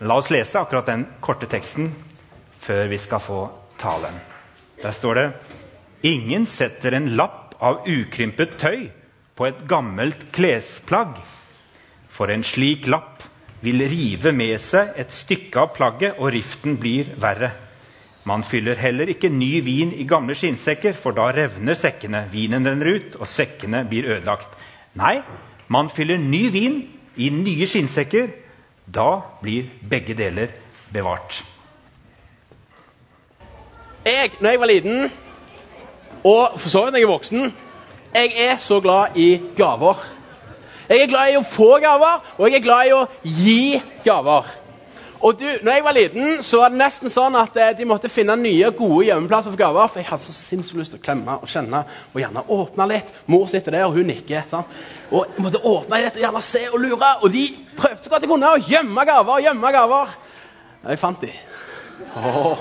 La oss lese akkurat den korte teksten før vi skal få talen. Der står det Ingen setter en lapp av ukrympet tøy på et gammelt klesplagg. For en slik lapp vil rive med seg et stykke av plagget, og riften blir verre. Man fyller heller ikke ny vin i gamle skinnsekker, for da revner sekkene, vinen renner ut, og sekkene blir ødelagt. Nei, man fyller ny vin i nye skinnsekker. Da blir begge deler bevart. Jeg, når jeg var liten, og for så vidt når jeg er voksen, jeg er så glad i gaver. Jeg er glad i å få gaver, og jeg er glad i å gi gaver. Og du, når jeg var liten, så var det nesten sånn at eh, de måtte finne nye, gode gjemmeplasser for gaver. For jeg hadde så sinnssykt lyst til å klemme og kjenne og gjerne åpne litt. Mor sitter der, og hun nikker. sant? Og jeg måtte åpne litt og gjerne se og lure. Og de prøvde så godt de kunne å gjemme gaver og gjemme gaver. Og jeg fant de. Oh,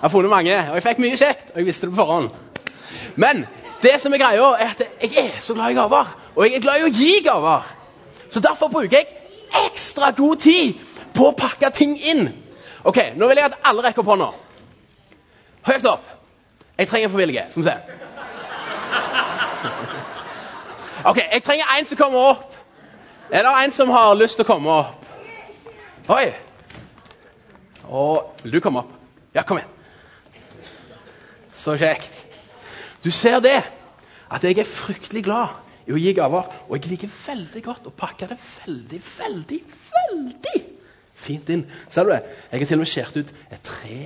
Jeg har funnet mange, og jeg fikk mye kjekt. Og jeg visste det på forhånd. Men det som er greia, er at jeg er så glad i gaver. Og jeg er glad i å gi gaver. Så derfor bruker jeg ekstra god tid på å pakke ting inn. Ok, Nå vil jeg at alle rekker opp hånda. Høyt opp. Jeg trenger en. Skal vi se. Ok, Jeg trenger en som kommer opp. Er det en som har lyst til å komme opp? Oi. Og, vil du komme opp? Ja, kom igjen. Så kjekt. Du ser det, at jeg er fryktelig glad i å gi gaver. Og jeg liker veldig godt å pakke det veldig, veldig, veldig fint inn. Ser du det? Jeg har til og med skåret ut et tre.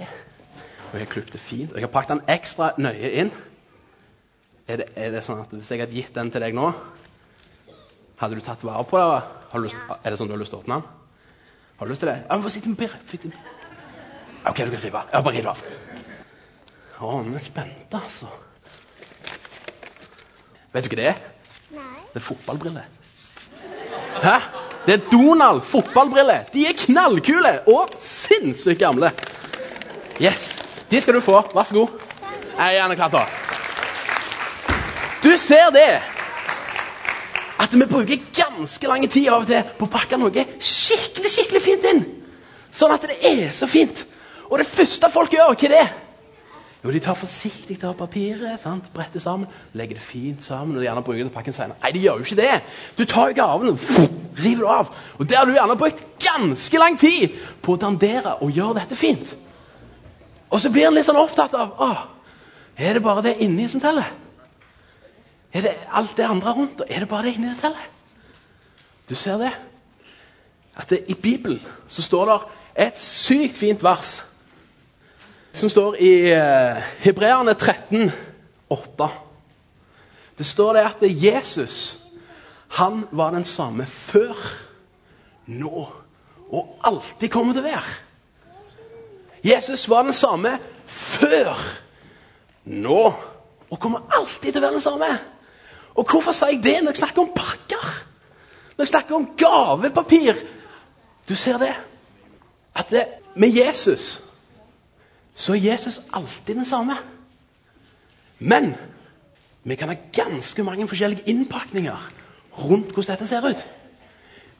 Og jeg har klippet det fint. Og jeg har pakket den ekstra nøye inn. Er det, er det, sånn at Hvis jeg hadde gitt den til deg nå, hadde du tatt vare på det? Lyst, er det sånn du har lyst til å åpne den? Har du lyst til det? Ja, men sitte med OK, du kan rive av. Ja, bare riv av. Å, vi er spente, altså. Vet du hva det er? Nei. Det er fotballbriller. Hæ? Det er Donald fotballbriller. De er knallkule og sinnssykt gamle. Yes. De skal du få. Vær så god. Jeg er gjerne klart da. Du ser det. At vi bruker ganske lang tid av og til på å pakke noe skikkelig skikkelig fint inn. Sånn at det er så fint. Og det første folk gjør, hva er det? Jo, De tar forsiktig av papiret, sant? bretter sammen, legger det fint sammen. og gjerne bruker det til pakken senere. Nei, de gjør jo ikke det. Du tar jo gaven og river det av. Og Der har du gjerne brukt ganske lang tid på å dandere og gjøre dette fint. Og så blir en litt sånn opptatt av å, Er det bare det inni som teller? Er det alt det andre rundt? Er det bare det inni som teller? Du ser det? At det, I Bibelen så står det et sykt fint vers som står i Hebreane Hebreerne 13, 8. Det står det at Jesus han var den samme før, nå og alltid kommer til å være. Jesus var den samme før, nå og kommer alltid til å være den samme. Og hvorfor sier jeg det når jeg snakker om pakker? Når jeg snakker om gavepapir? Du ser det? At det, med Jesus så er Jesus alltid den samme. Men vi kan ha ganske mange forskjellige innpakninger rundt hvordan dette ser ut.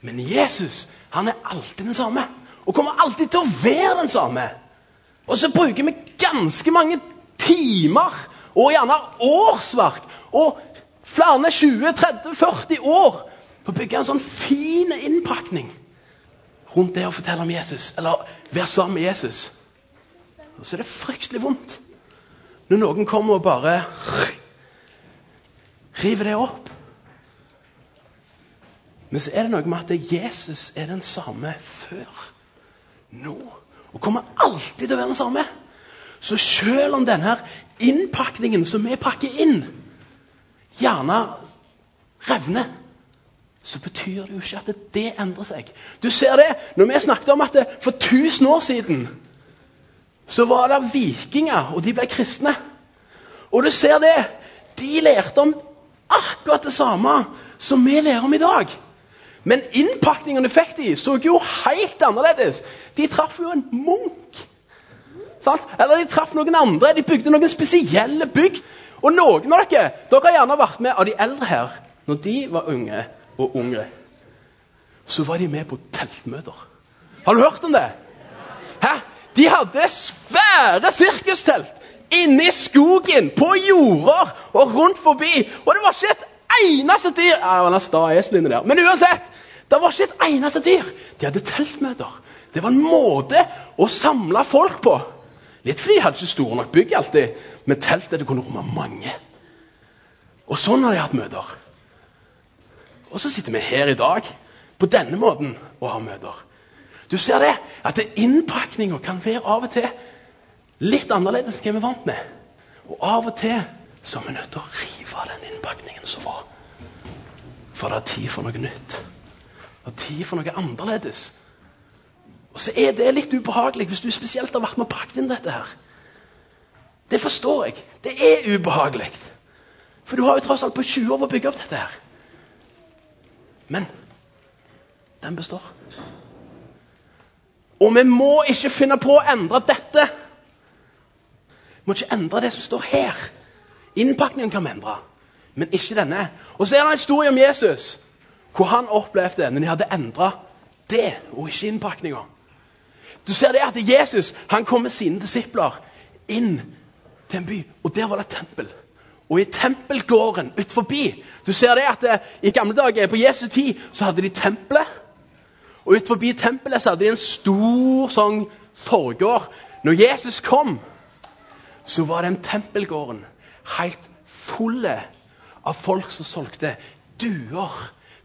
Men Jesus han er alltid den samme, og kommer alltid til å være den samme. Og så bruker vi ganske mange timer, og gjerne årsverk, og flere 20-30-40 år på å bygge en sånn fin innpakning rundt det å fortelle om Jesus, eller være sammen med Jesus. Og så er det fryktelig vondt når noen kommer og bare river det opp. Men så er det noe med at Jesus er den samme før, nå, og kommer alltid til å være den samme. Så selv om denne innpakningen som vi pakker inn, gjerne revner, så betyr det jo ikke at det endrer seg. Du ser det når vi snakket om at det for 1000 år siden så var det vikinger, og de ble kristne. Og du ser det. De lærte om akkurat det samme som vi lærer om i dag. Men innpakningen du fikk de, så jo helt annerledes. De traff jo en munk. Sant? Eller de traff noen andre. De bygde noen spesielle bygg. Og noen av dere dere har gjerne vært med av de eldre her. Når de var unge og unge, så var de med på teltmøter. Har du hørt om det? Hæ? De hadde svære sirkustelt inne i skogen, på jorder og rundt forbi. Og det var ikke et eneste dyr ja, det var sta esel der. Men uansett, det var ikke et eneste dyr. De hadde teltmøter. Det var en måte å samle folk på. Litt fordi de hadde ikke store nok bygg alltid, men teltet kunne romme mange. Og sånn har de hatt møter. Og så sitter vi her i dag på denne måten og har møter. Du ser det, at innpakninga kan være av og til litt annerledes enn vi er vant med. Og av og til så er vi nødt til å rive den innpakningen som var. For det er tid for noe nytt. Det er tid for noe annerledes. Og så er det litt ubehagelig hvis du spesielt har vært med og pakket inn dette her. Det forstår jeg. Det er ubehagelig. For du har jo tross alt på 20 år på å bygge opp dette her. Men den består. Og vi må ikke finne på å endre dette. Vi må ikke endre det som står her. Innpakningen kan vi endre, men ikke denne. Og så er det en historie om Jesus, hvor han opplevde når de hadde endra det, og ikke innpakninga. Du ser det at Jesus han kom med sine disipler inn til en by, og der var det et tempel. Og i tempelgården ut forbi Du ser det at det, I gamle dager, på Jesu tid, så hadde de tempelet. Og ut forbi tempelet så hadde de en stor sånn forgård. Når Jesus kom, så var den tempelgården helt fulle av folk som solgte duer,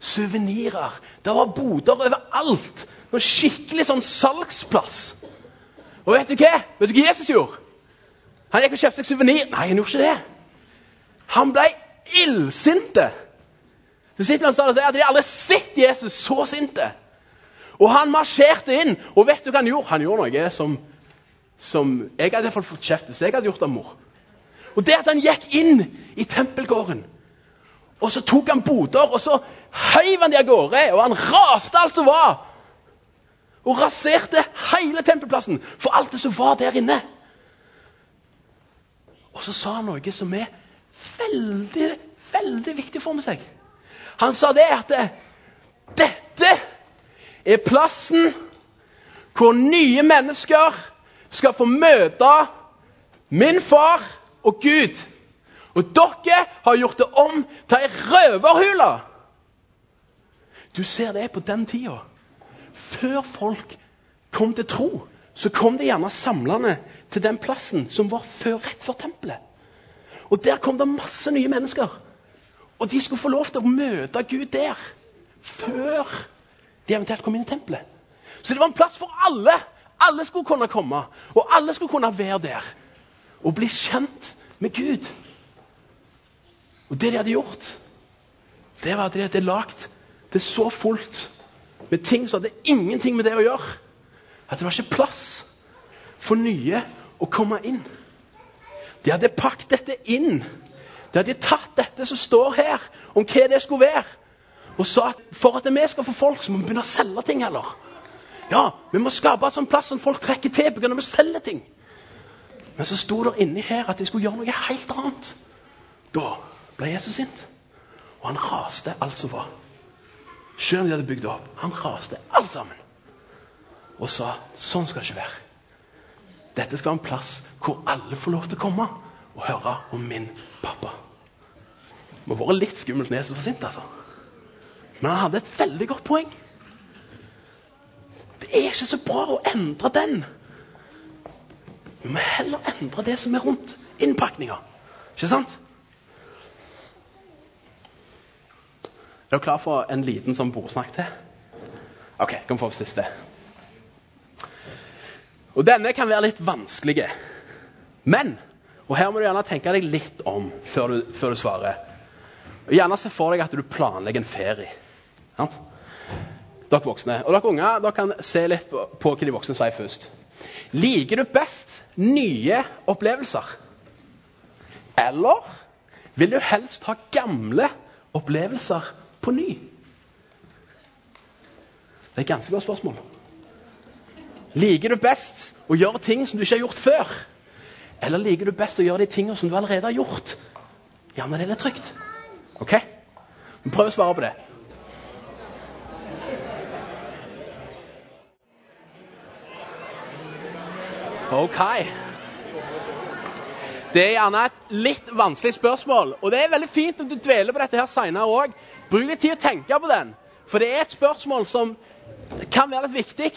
suvenirer. Det var boder overalt. Var skikkelig sånn salgsplass. Og vet du hva Vet du hva Jesus gjorde? Han gikk og kjøpte seg suvenir. Nei, han gjorde ikke det. Han ble illsinte. Disiplene sa at de aldri sett Jesus så sinte. Og han marsjerte inn. Og vet du hva han gjorde? Han gjorde noe som, som jeg hadde fått kjeft hvis jeg hadde gjort av mor. Og det at han gikk inn i tempelgården, og så tok han boder, og så heiv han de av gårde, og han raste alt som var. Og raserte hele tempelplassen for alt det som var der inne. Og så sa han noe som er veldig, veldig viktig for meg. Han sa det at dette er plassen hvor nye mennesker skal få møte min far og Gud. Og dere har gjort det om til ei røverhule! Du ser det på den tida. Før folk kom til tro, så kom de gjerne samlende til den plassen som var før, rett før tempelet. Og Der kom det masse nye mennesker. Og de skulle få lov til å møte Gud der. Før de eventuelt kom inn i tempelet. Så det var en plass for alle. Alle skulle kunne komme, og alle skulle kunne være der. Og bli kjent med Gud. Og det de hadde gjort, det var at de hadde lagd det så fullt med ting som hadde ingenting med det å gjøre, at det var ikke plass for nye å komme inn. De hadde pakket dette inn. De hadde tatt dette som står her, om hva det skulle være, og sa at for at vi skal få folk, så må vi begynne å selge ting heller. Ja, Vi må skape en sånn plass som folk trekker til pga. vi selger ting. Men så sto det inni her at de skulle gjøre noe helt annet. Da ble Jesus sint, og han raste alt som var. Selv om de hadde bygd opp. Han raste alt sammen. Og sa sånn skal det ikke være. Dette skal være en plass hvor alle får lov til å komme og høre om min pappa. Det må være litt skummelt når Jesus var sint, altså. Men han hadde et veldig godt poeng. Det er ikke så bra å endre den. Vi må heller endre det som er rundt innpakninga. Ikke sant? Er dere klar for en liten sånn bordsnakk til? OK, kom for oss siste. Og Denne kan være litt vanskelig. Men og her må du gjerne tenke deg litt om før du, før du svarer. Gjerne se for deg at du planlegger en ferie. Sant? Dere voksne. Og dere unger dere kan se litt på, hva de voksne sier først. Liker du best nye opplevelser? Eller vil du helst ha gamle opplevelser på ny? Det er et ganske godt spørsmål. Liker du best å gjøre ting som du ikke har gjort før? Eller liker du best å gjøre de tingene som du allerede har gjort? Ja, men det er litt trygt. Ok? Prøv å svare på det. OK. Det er gjerne et litt vanskelig spørsmål, og det er veldig fint om du dveler på dette her seinere òg. Bruk litt tid å tenke på den, for det er et spørsmål som kan være litt viktig.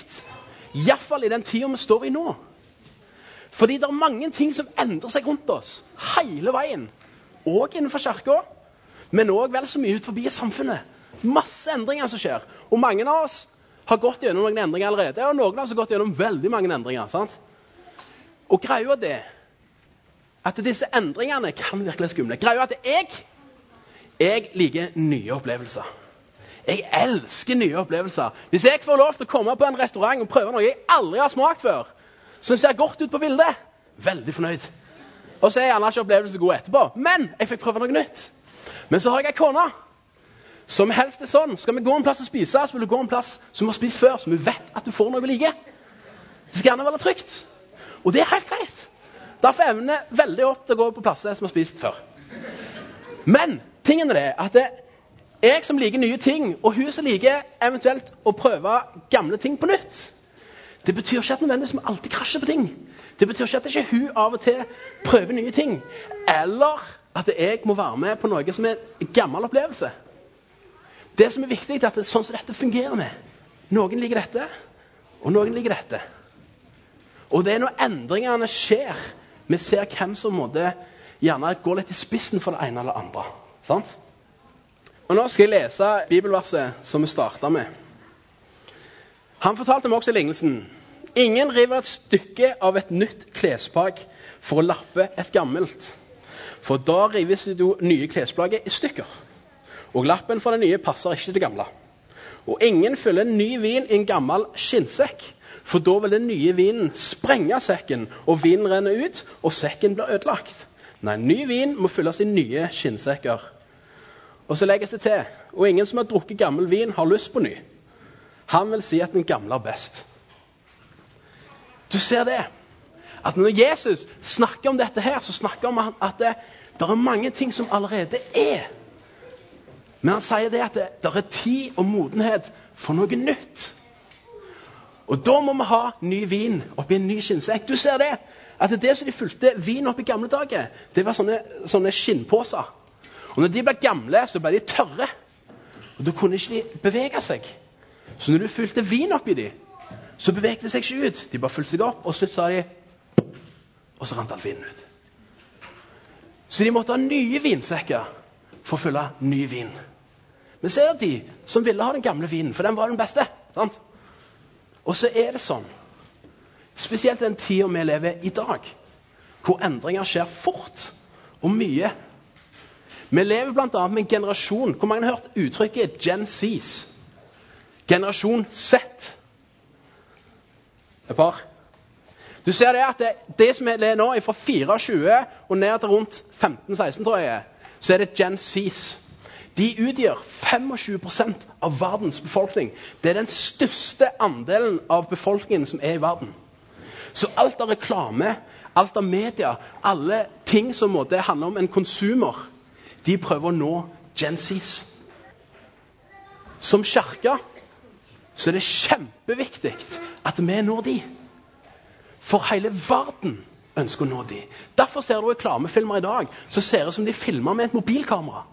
Iallfall i den tida vi står i nå. Fordi det er mange ting som endrer seg rundt oss hele veien. Og innenfor kirka, men òg vel så mye ut forbi samfunnet. Masse endringer som skjer. Og mange av oss har gått gjennom noen endringer allerede. Og noen av oss har gått gjennom veldig mange endringer. sant? Og greia det at disse endringene kan virke litt skumle. Greia at jeg, jeg liker nye opplevelser. Jeg elsker nye opplevelser. Hvis jeg får lov til å komme på en restaurant og prøve noe jeg aldri har smakt før, som ser godt ut på bildet, veldig fornøyd. Og så er gjerne ikke opplevelsen god etterpå, men jeg fikk prøve noe nytt. Men så har jeg ei kone som helst er sånn. Skal vi gå en plass og spise, så vil du gå en plass som vi har spist før, som vi vet at du får noe vi liker. Det skal gjerne være trygt. Og det er helt greit. Derfor evner jeg veldig opp til å gå på plasser som har spist før. Men tingen er det at det, jeg som liker nye ting, og hun som liker eventuelt å prøve gamle ting på nytt Det betyr ikke at nødvendigvis vi alltid krasjer på ting. Det betyr ikke at ikke hun av og til prøver nye ting. Eller at jeg må være med på noe som er en gammel opplevelse. Det som er viktig, er at det er sånn som dette fungerer med. Noen liker dette, og noen liker dette. Og det er når endringene skjer, vi ser hvem som måtte gjerne går litt i spissen for det ene eller andre. Sant? Og Nå skal jeg lese bibelverset som vi starta med. Han fortalte meg også lignelsen. Ingen river et stykke av et nytt klesplagg for å lappe et gammelt. For da rives det nye klesplagget i stykker. Og lappen fra det nye passer ikke til det gamle. Og ingen fyller ny vin i en gammel skinnsekk, for da vil den nye vinen sprenge sekken, og vinen renner ut, og sekken blir ødelagt. Nei, ny vin må fylles i nye skinnsekker. Og så legges det til, og ingen som har drukket gammel vin, har lyst på ny. Han vil si at den gamle er best. Du ser det. At når Jesus snakker om dette her, så snakker han om at det, det er mange ting som allerede er. Men han sier det at det, det er tid og modenhet for noe nytt. Og da må vi ha ny vin oppi en ny skinnsekk. Du ser det. At det, som de fulgte vin opp i gamle dager, det var sånne, sånne skinnposer. Og når de ble gamle, så ble de tørre. Og Da kunne ikke de bevege seg. Så når du fylte vin oppi dem, så bevegde de seg ikke ut. De bare fulgte seg opp, og slutt sa de Og så rant all vinen ut. Så de måtte ha nye vinsekker for å fylle ny vin. Men er det de som ville ha den gamle vinen, for den var den beste. sant? Og så er det sånn, spesielt den tida vi lever i dag, hvor endringer skjer fort og mye. Vi lever bl.a. med en generasjon Hvor mange har hørt uttrykket Gen Zs? Generasjon Z. Et par? Du ser det at det, det som er nå, fra 24 og ned til rundt 15-16, tror jeg, så er det Gen Zs. De utgjør 25% av verdens befolkning. Det er den største andelen av befolkningen som er i verden. Så alt av reklame, alt av media, alle ting som måtte handle om en konsumer, de prøver å nå Gen. Som kirke så er det kjempeviktig at vi når de. For hele verden ønsker å nå de. Derfor ser du reklamefilmer i dag som ser ut som de filmer med et mobilkamera.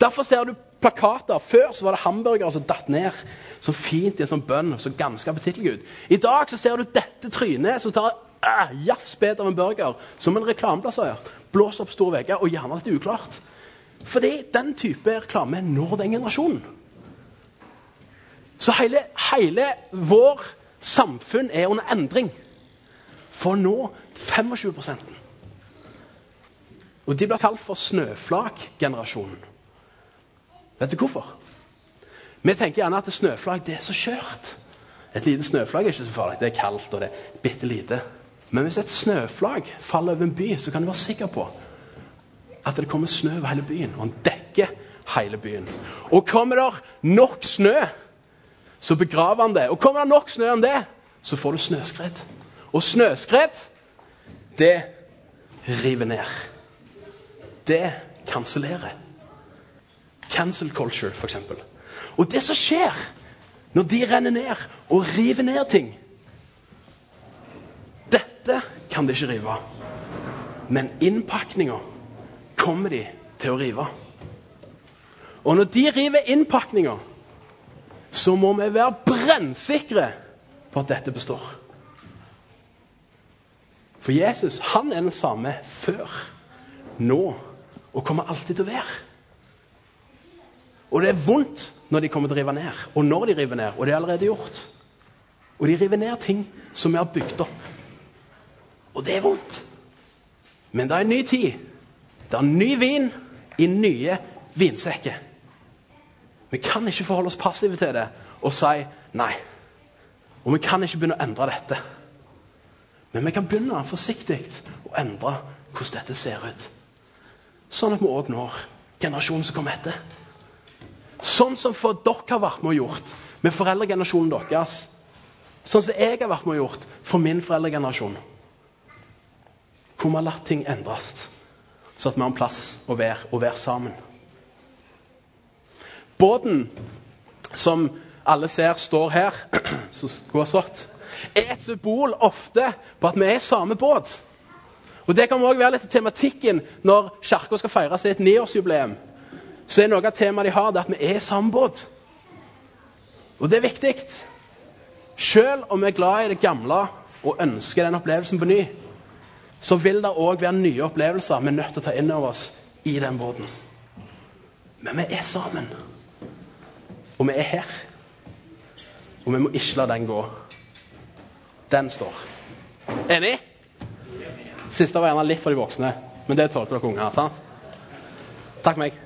Derfor ser du plakater. Før så var det hamburgere som datt ned så fint i en sånn bønn. Så ganske appetittlig ut. I dag så ser du dette trynet som tar uh, jafsbed av en burger som en reklameplassør. Blåser opp store vegger og gjerne litt uklart. Fordi den type reklame når den generasjonen. Så hele, hele vår samfunn er under endring for nå 25% Og de blir kalt for snøflakgenerasjonen. Vet du hvorfor? Vi tenker gjerne at snøflagg det er så skjørt. Et lite snøflagg er ikke så farlig. Det er kaldt og det er bitte lite. Men hvis et snøflagg faller over en by, så kan du være sikker på at det kommer snø over hele byen. Og den dekker hele byen. Og kommer det nok snø, så begraver han det. Og kommer det nok snø om det, så får du snøskred. Og snøskred, det river ned. Det kansellerer. Cancel culture, f.eks. Og det som skjer når de renner ned og river ned ting Dette kan de ikke rive. Men innpakninga kommer de til å rive. Og når de river innpakninga, så må vi være brennsikre på at dette består. For Jesus han er den samme før, nå og kommer alltid til å være. Og det er vondt når de kommer til å rive ned, og når de river ned. Og det er allerede gjort. Og de river ned ting som vi har bygd opp. Og det er vondt. Men det er en ny tid. Det er ny vin i nye vinsekker. Vi kan ikke forholde oss passive til det og si nei. Og vi kan ikke begynne å endre dette. Men vi kan begynne forsiktig å endre hvordan dette ser ut. Sånn at vi òg når generasjonen som kommer etter. Sånn som for dere har vært med og gjort med foreldregenerasjonen deres. Sånn som jeg har vært med og gjort for min foreldregenerasjon. Hvor vi har latt ting endres, så at vi har en plass å være og være sammen. Båten som alle ser står her, som skulle ha er et symbol ofte på at vi er samme båt. Og Det kan også være litt tematikken når Kirka skal feire sitt niårsjubileum. Så er noe av temaet de har, det at vi er i samme båt. Og det er viktig. Selv om vi er glad i det gamle og ønsker den opplevelsen på ny, så vil det òg være nye opplevelser vi er nødt til å ta inn over oss i den båten. Men vi er sammen. Og vi er her. Og vi må ikke la den gå. Den står. Enig? Siste var gjerne litt for de voksne, men det tålte dere unger. sant? Takk meg.